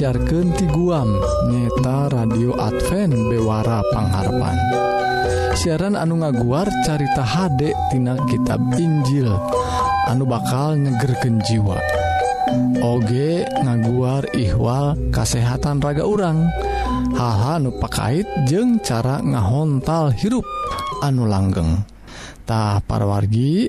disiarkan ti guam nyeta radio Advent Bewara Pangharapan. Siaran anu ngaguar carita HD tina kitab Injil anu bakal nyegerken jiwa. Oge ngaguar ihwal kasehatan raga urang haha nu pakait cara ngahontal hirup anu langgengtah parwargi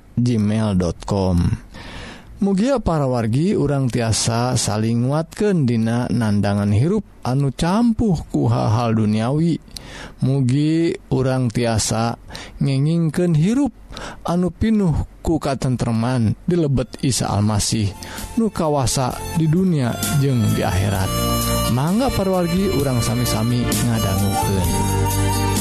gmail.com mugia para wargi urang tiasa saling nguatkan dina nandangan hirup anu campuh ku hal-hal duniawi. Mugi urang tiasa ngengingken hirup anu pinuh ku tentteman di lebet Isa Almasih nu kawasa di dunia jeng di akhirat. Mangga parwargi urang sami-sami ngadangguken.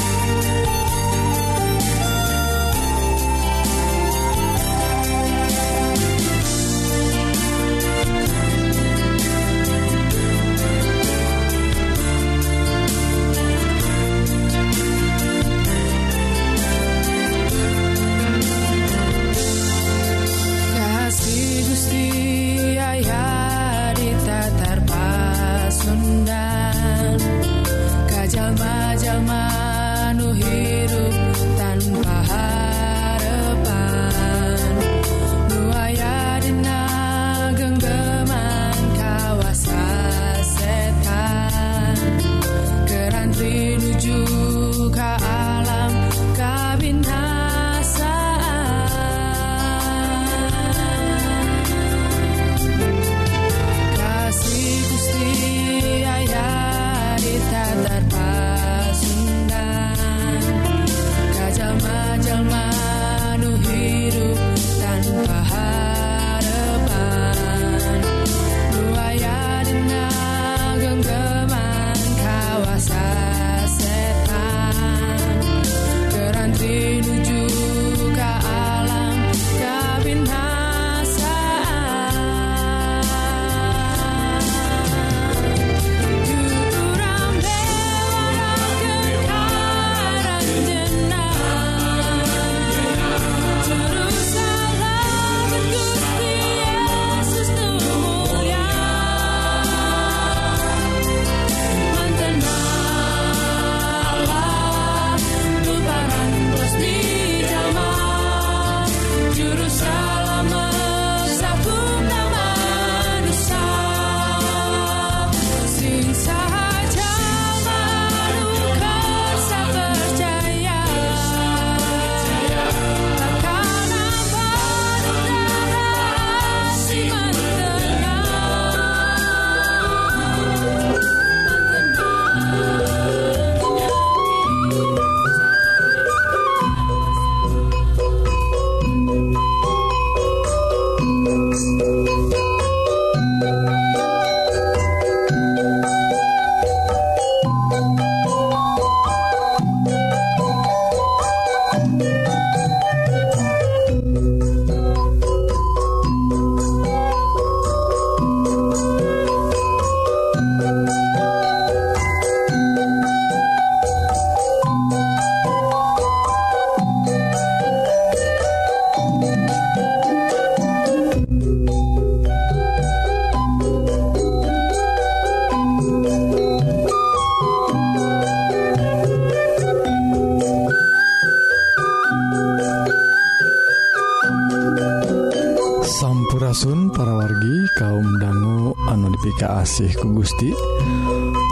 asih ku Gusti.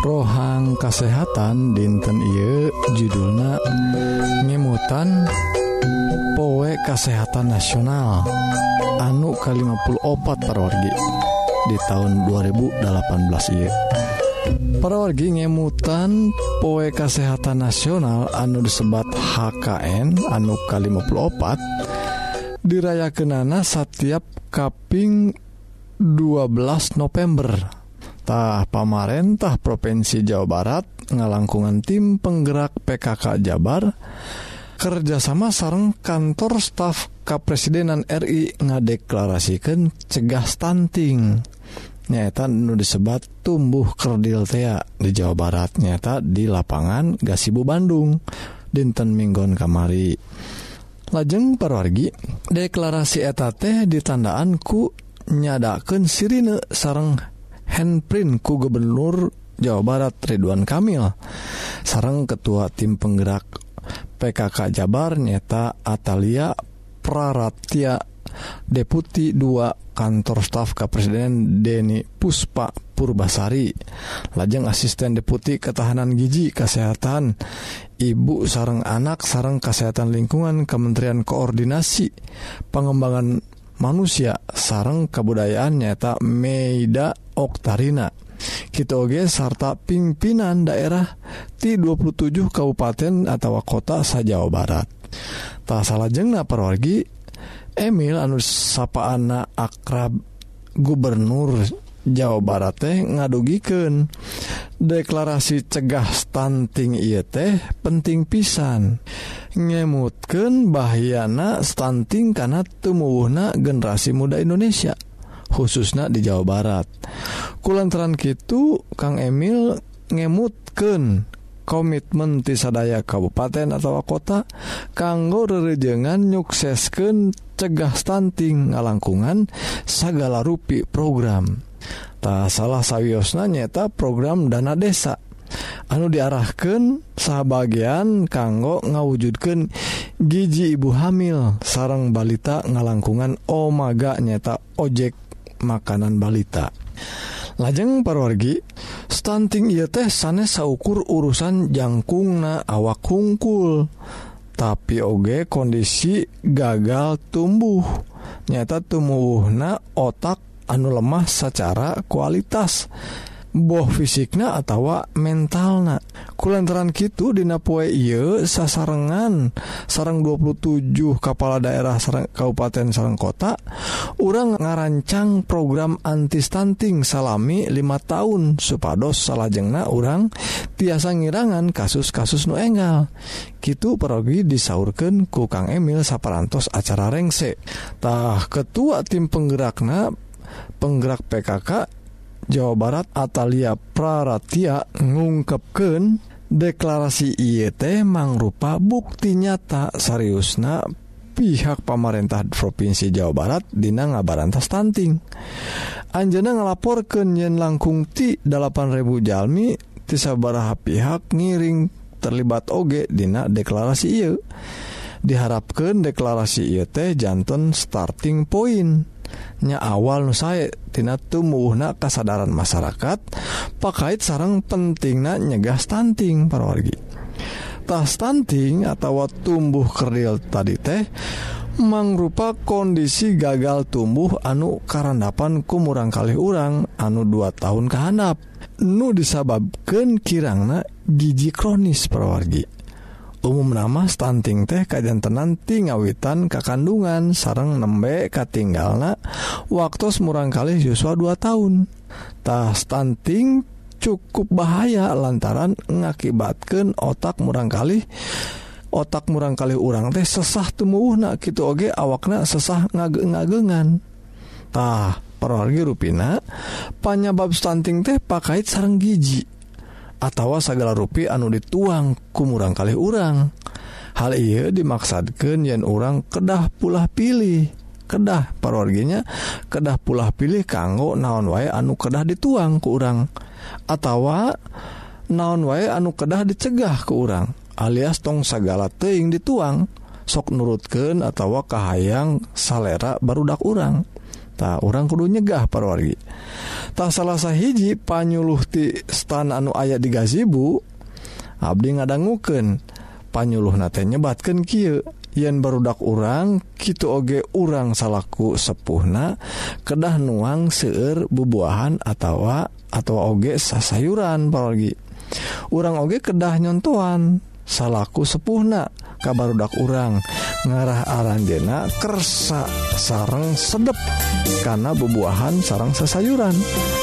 Rohang kasehatan dinten Ieu judulna ngemutan powe kasehatan nasional anu ke-54 parorgi di tahun 2018 Ieu. Parorgi ngemutan poe kasehatan nasional anu disebat HKN anu ke-54 dirayakenana setiap kaping 12 November. tah pamarentah Provinsi Jawa Barat ngalangkungan tim penggerak PKK Jabar kerjasama sarang kantor staf Kepresidenan RI ngadeklarasikan cegah stunting. Nyata nu disebat tumbuh kerdil tea di Jawa Barat nyata di lapangan Gasibu Bandung dinten Minggon kamari. Lajeng perwargi deklarasi etate ditandaan ku nyadaken sirine sarang handprint ku Gubernur Jawa Barat Ridwan Kamil. Sareng ketua tim penggerak PKK Jabar nyata Atalia Praratia Deputi 2 kantor staf Kepresiden Deni Puspa Purbasari. Lajeng asisten Deputi Ketahanan Giji Kesehatan Ibu sareng anak sareng kesehatan lingkungan Kementerian Koordinasi Pengembangan manusia sarang kebudayaan nyata Meida Oktarina. Kitoge sarta pimpinan daerah di 27 kabupaten atau kota sa Jawa Barat. Tak salah jengna perwargi Emil anu sapaan akrab gubernur Jawa Barat teh ngadugiken deklarasi cegah stunting ieu teh penting pisan. Ngemutken bahyana stunting karena tumuwuhna generasi muda Indonesia khususnya di Jawa Barat. Kulantaran Kitu Kang Emil ngemutken komitmen tisadaya kabupaten atau kota kanggo rerejengan nyuksesken cegah stunting ngalangkungan segala rupi program. tak salah sawiosna nyeta program dana desa. Anu diarahkan sahabatbagian kanggo ngawujudkan gigi ibu hamil. Sarang balita ngalangkungan Omaga nyata ojek makanan balita. Lajeng parwargi stunting ia teh sanes saukur urusan jangkungna awak hungkul. Tapi oge kondisi gagal tumbuh. Nyata tumbuhna otak anu lemah secara kualitas. Boh fisiknya atau mentalna. Kulantaran Kitu Dinapoe Ieu sasarengan. Sarang 27 kepala daerah sarang Kabupaten Serang kota orang ngarancang program anti stunting salami 5 tahun supados salajengna orang tiasa ngirangan kasus-kasus nu enggal. Gitu perogi disaurkan ku Kang Emil saparantos acara rengsetah ketua tim penggerakna penggerak PKK Jawa Barat Atalia Praratia ngungkapken deklarasi IET mangrupa bukti nyata Sariusna pihak pemerintah Provinsi Jawa Barat Dina ngabarantas stunting Anjana ngelapor ke Nyen langkung ti 8000 Jalmi tisabaraha pihak ngiring terlibat oge Dina deklarasi I diharapkan deklarasi IET jantan starting point. nya awal nusaetina tumbuhna kasadaran masyarakat pakait sarang penting na nyegah stunting parorgitah stunting atau tumbuh kerdil tadi teh mangrupa kondisi gagal tumbuh anu karandapan kumurang kali urang anu 2 tahun kehanap nu disababkan kirangna gigi kronis perwargi umum nama stunting teh kajantenanti ngawitan kakandungan sarang nembe katinggalna waktu murang kali siswa 2 tahuntah stunting cukup bahaya lantaran ngakibatkan otak murangkali otak murangkali urang teh sesah temuhna gitu oge awakna sesah ngage ngagengantah perorgi ruina panyabab stunting teh pakait sarang gigi atawa segala rupi anu dituang kumurang kali urang. Hal ia dimaksadkan yen orang kedah pulah pilih kedah parorginya kedah pulah pilih kanggo naon wae anu kedah dituang ke urang atawa naon wae anu kedah dicegah ke urang alias tong segala teing dituang sok nurutken atau kahayang salera barudak urang. tak orang kudu nyegah parwargi tak salahsa hiji panyuluhti stan anu ayat di gazibu Abdi ngadangguken panyuluh nate nyebatkan Ky yen barudak urang Kitu oge urang salahku sepuhna kedah nuang seueur bubuahan atautawa atau oge sasayuran pargi urang oge kedah nyontoan salahku sepuhna. kabar udak urang. Ngarah aranjena kersa sarang sedep karena bebuahan sarang sesayuran.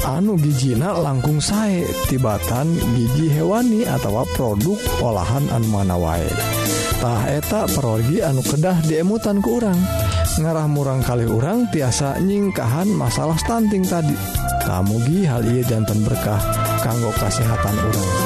Anu gijina langkung sae tibatan gigi hewani atau produk olahan anu mana waetah eta perogi anu kedah diemutan ke urang. Ngarah murang kali urang tiasa nyingkahan masalah stunting tadi. Kamugi hal ia jantan berkah kanggo kesehatan urang.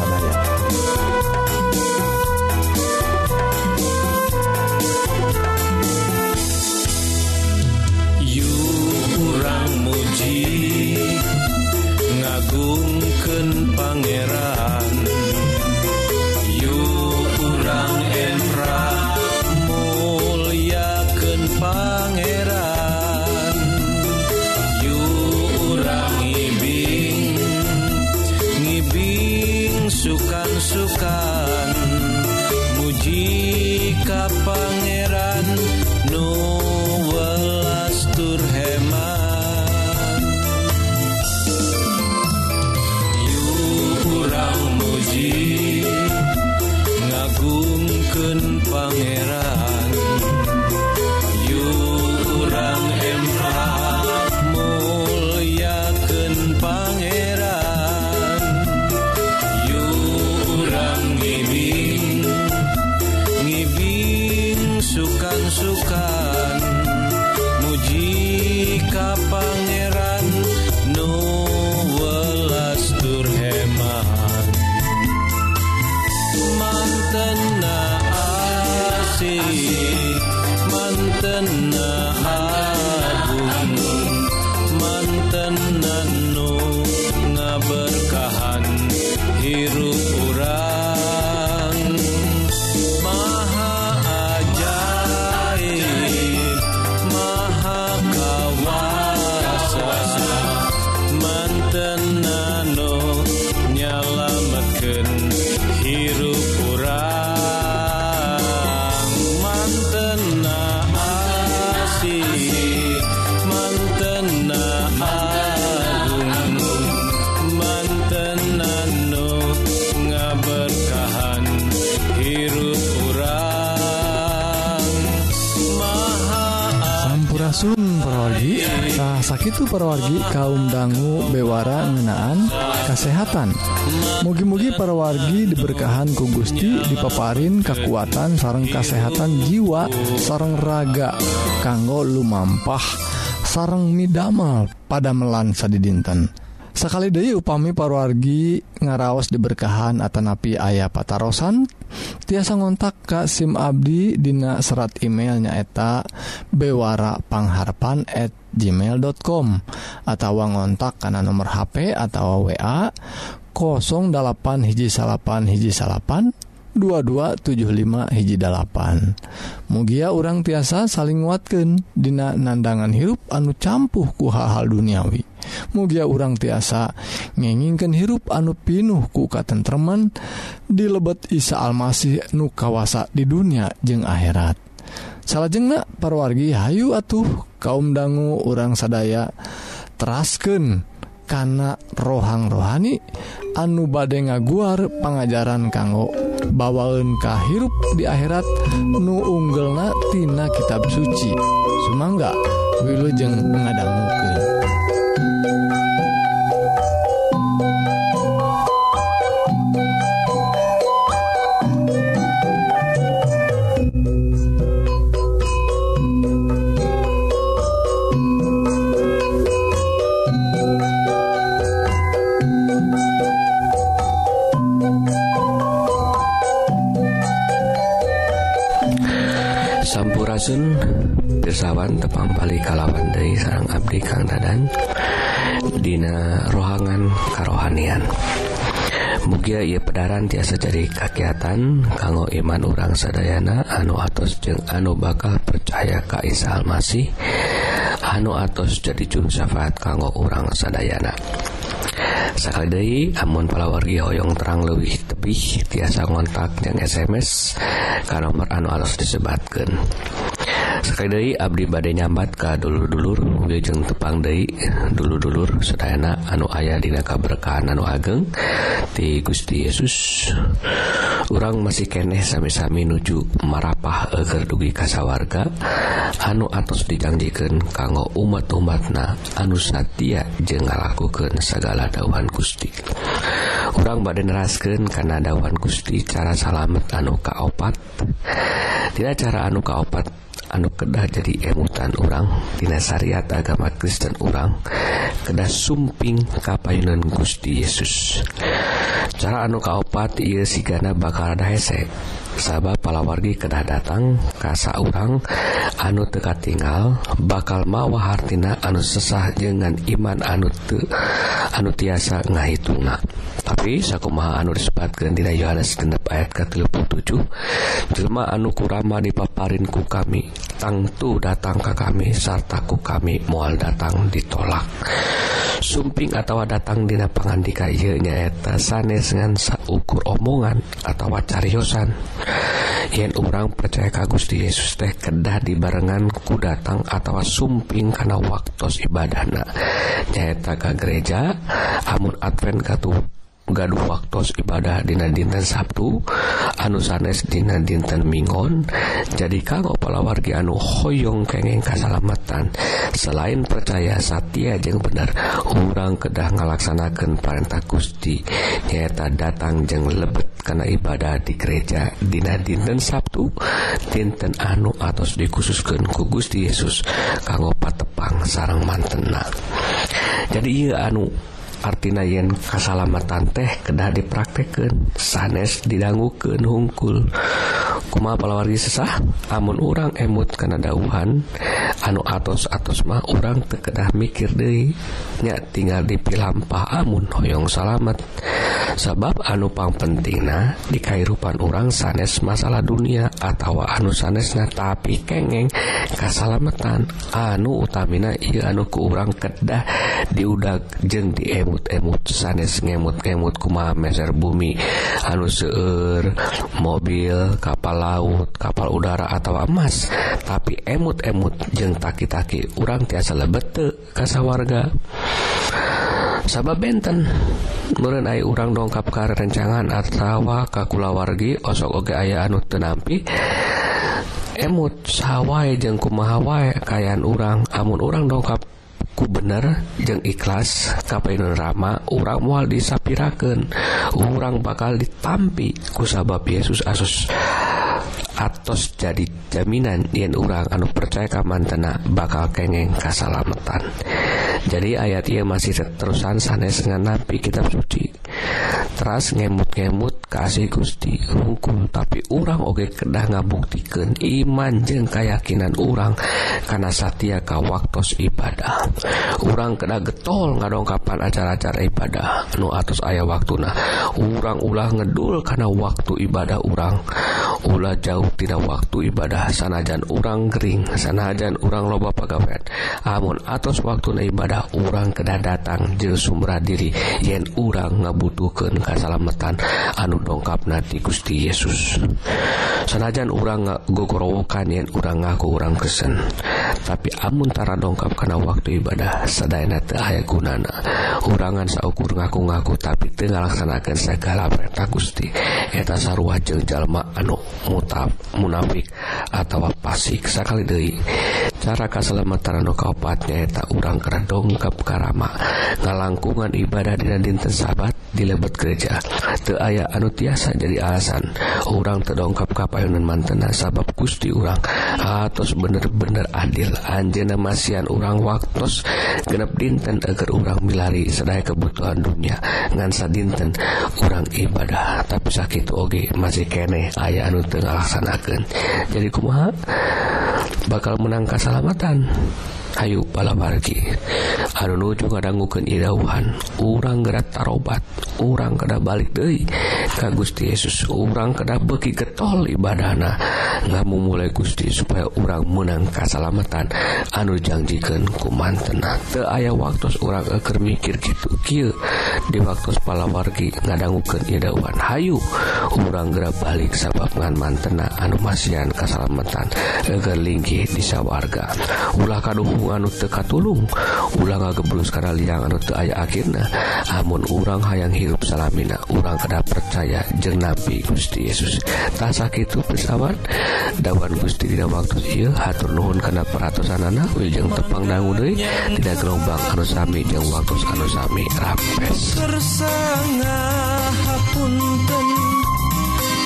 Sakitu perwargi kaum dangu bewara ngenaan kesehatan mugi-mugi perwargi diberkahan ku Gusti dipaparin kekuatan sarang kesehatan jiwa sarang raga kanggo lumampah sarang midamal pada melansa di dinten sekali Dewi upami parwargi ngaraos diberkahan Atanapi ayah patarosan tiasa ngontak Ka SIM Abdi Dina serat email nyaeta bewara pangharpan@ gmail.com atau ngontak karena nomor HP atau wa 08 hiji salapan hiji salapan 2275 hiji 8 mugia orang tiasa saling nguatkan Dina nandangan hirup anu campuh ku hal-hal duniawi. Mugia orang tiasa ngengingkan hirup anu pinuh ku katentreman di lebet Isa Almasih nu kawasa di dunia jeung akhirat. Salah jengnak parwargi Hayu atuh kaum dangu orang sadaya terasken kana rohang rohani anu bade ngaguar pengajaran kanggo bawaun kahirup di akhirat nu unggelnatina kitab suci. Sumangga Wilujeng mengadanggukan Asunpirsawan tepang balik kalawan dari sarang Abdi Kang Dadan Dina rohangan karohanian Mugia ia pedaran tiasa jadi kakiatan kanggo iman urang sadayana anu atos jeung anu bakal percaya ka Isa Almasih anu atos jadi juru syafaat kanggo urang sadayana. Sakali deui amun palawargi hoyong terang lebih tebih tiasa ngontak yang SMS ke nomor anu alus disebatkan Sekali Abdi badai nyambat ke dulu-dulur Ujung tepang Dei dulu-dulur Sedayana anu ayah dina kaberkahan anu ageng. Di Gusti Yesus orang masih keneh sami-sami nuju marapah eger dugi kasawarga anu atos dijanjikan kanggo umat-umatna anu satia jeng ngalakukeun segala dawuhan Gusti. Orang bade neraskeun karena dawuhan Gusti cara salamet anu kaopat. Tidak cara anu kaopat anu kedah jadi emutan orangtina syariat agama Kristen orang kedah sumping kapayunan Gusti Yesus. Cara anu kaopat ia sigana bakal ada hesek sahabat palawargi kedah datang kasa urang anu teka tinggal bakal mawa hartina anu sesah dengan iman anu te, anu tiasa ngahitungna. Tapi sakumaha anu disebutkan dina Yohanes 6 ayat ke 37 jelema anu kurama dipaparin ku kami. tangtu datang ke kami sartaku kami mual datang ditolak. Sumping atau datang dina pangandika ieu nyaeta sanes ngan saukur omongan atau cariosan. Yen orang percaya ka Gusti Yesus teh kedah dibarengan ku datang atau sumping kana waktu ibadahna. Nyaeta ka gereja amun advent katu gaduh waktu ibadah Dina dinten Sabtu anu sanes Dina dinten Mingon jadi kanggo palawargi anu Hoong kengeng kasalamatan. Selain percaya Satya jeung bener urang kedah ngalaksanakan perintah Gusti. Nyata datang jeng lebet karena ibadah di gereja Dina dinten Sabtu dinten anu atau dikhususkan ku Gusti Yesus kanggo patepang sarang mantena. Jadi ia anu artina yen kasalamatan teh kedah dipraktekkan sanes didangguken hungkul. kuma palawargi sesah? Amun urang emut karena dauhan anu atos-atos mah orang tekedah mikir dirinya tinggal dipilampah amun hoyong salamet. Sabab anupang pentingna di kairupan orang sanes masalah dunia atau anu sanesna tapi kengeng kasalametan anu utamina iya anu ku urang kedah diudag jeng diemut-emut sanes ngemut-ngemut kuma meser bumi. Anu seueur mobil kapal laut kapal udara atau emas. Tapi emut-emut jeng taki-taki urang tiasa lebete kasa warga sabab benten Nurren aya urang dongkap ke rencangan atawa kakulawargi osok oge aya anu tenampi emut sawwai jeng kumahawai kayan urang. Amun urang dongkap ku bener jeng ikhlas Kapun Rama urang mual disapiraken urang bakal ditampi ku sabab Yesus asus. atos jadi jaminan yen urang anu percaya ka mantena bakal kengeng kasalamatan. Jadi ayat ia masih terusan sanes dengan nabi kitab suci. Teras ngemut-ngemut kasih Gusti hukum tapi urang oge kedah ngabuktikan iman jeng keyakinan urang karena Satya waktu ibadah. Urang kedah getol ngadongkapan acara-acara ibadah nu atus ayah waktu nah urang ulah ngedul karena waktu ibadah urang. Ulah jauh tidak waktu ibadah. Sanajan urang kering sanajan urang loba pagawean amun atus waktu ibadah urang kedah datang jeung sumra diri. Yen urang dibutuhkan kasalamatan anu dongkap nanti Gusti Yesus. Sanajan urang gogorowokan yang urang ngaku urang kesen tapi amuntara dongkap karena waktu ibadah sedayana teu aya gunana. Urangan saukur ngaku-ngaku tapi teu ngalaksanakeun segala perintah Gusti. Eta sarua jeung jalma anu mutab munafik atau pasik sakali deui. Cara kaselamatan anu kaopatnya eta urang kena dongkap karama. Ngalangkungan ibadah dina dinten sabat dilebet gereja. Teu aya anu tiasa jadi alasan orang terdongkap kapayunan mantena. Sabab Gusti urang atos bener-bener adil. Anjena Masian urang waktu genep dinten agar urang milari sedaya kebutuhan dunia. Ngansa dinten urang ibadah. Tapi sakit Oge masih kene aya anu tengah laksanakan jadi kumaha? Bakal menang salamatan Ayu palabargi anu nuju ngadangguken idauhan urang gerak tarobat. Urang keda balik Dei ka Gusti Yesus. Urang kada beki getol ibadahna. Ngamu mulai Gusti supaya urang menang kasalamatan. Anu janjikan ku mantena ke ayah waktu urang eker mikir gitu kill di waktu palawargi ngadangguken idauhan Hayu urang gerak balik sabab ngan mantena anu masihan kasalamatan. Eger linggih di sawarga. Ulah kaduh ilmu anu teka tulung ulang gebrus karena liang anu te aya akhirnya amun urang hayang hirup salamina urang kada percaya jeng Nabi Gusti Yesus. Tak sakit itu pesawat dawan Gusti tidak waktu il hatur nuhun karena peratusan anak wiljeng tepang dangu deui tidak gelombang anu sami jeung waktu anu sami. Rapes hapunten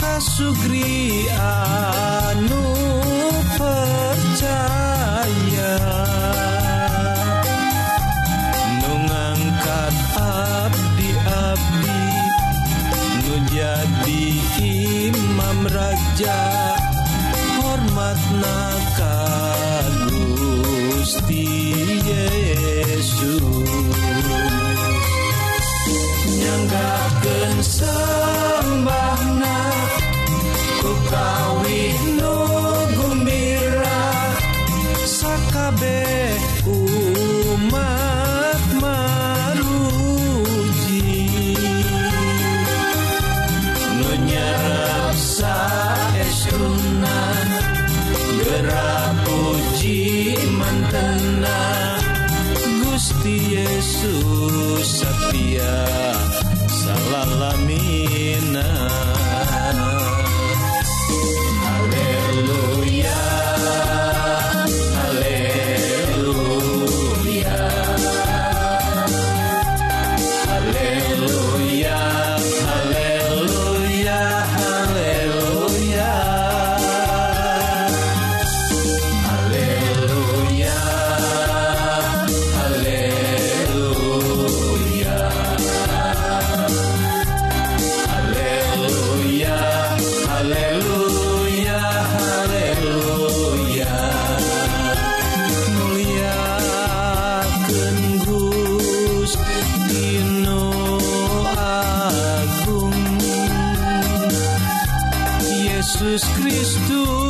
kasugri anu percaya. Jadi imam raja hormatna ka Gusti Yesus. Nyanggakeun sembahna ku kawih nu gumbira sakabeh Suci mantena Gusti Yesus setia salalamina Jezus Christus.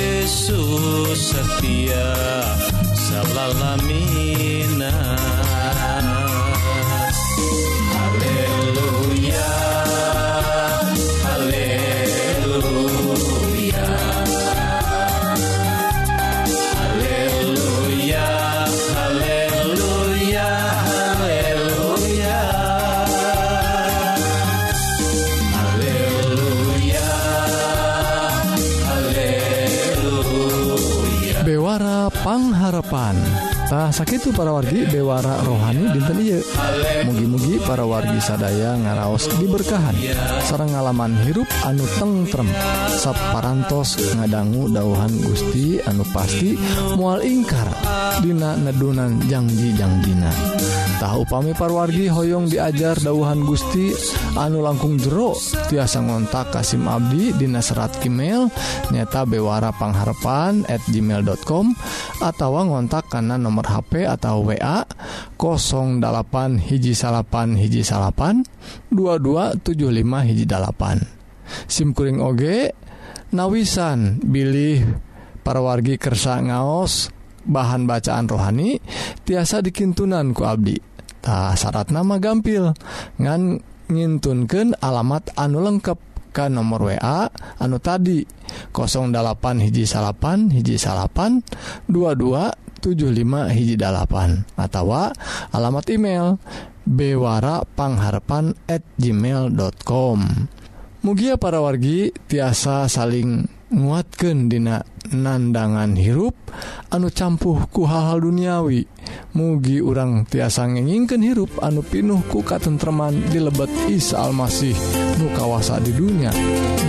Yesus setia salalamina tah sakit para wargi Dewara rohani dinten mugi-mugi para wargi sadaya ngaraos diberkahan. Sarang ngalaman hirup anu tengrem sapparantos ngadanggu dauhan Gusti anu pasti mual ingkar. Dina nedunan janji Janjina tahu pami parwargi Hoyong diajar dauhan Gusti anu langkung jero tiasa ngontak Kasim Abdi Di serat email nyata bewara pengharpan@ gmail.com atau ngontak karena nomor HP atau WA 08 hiji salapan hiji salapan 2275 hijjipan SIMkuring OG nawisan bilih para wargi kersa ngaos bahan bacaan rohani tiasa dikintunanku Abdi Ta syarat nama gampil ngan nyintunkan alamat anu lengkap ke nomor WA anu tadi 08 hiji salapan hiji salapan 2275 hiji dalapan atau alamat email bewarapangharpan at gmail.com Mugia para wargi tiasa saling nguatkan dina nandangan hirup anu campuhku hal-hal duniawi. mugi urang tiasa ngeningken hirup anu pinuh kuka tentteman di lebet Isa Almasih nukawasa di dunia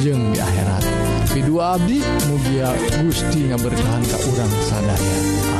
jeng di akhirat. Video Abdi mugia Gusti ngaberkahan ke urang sadaya.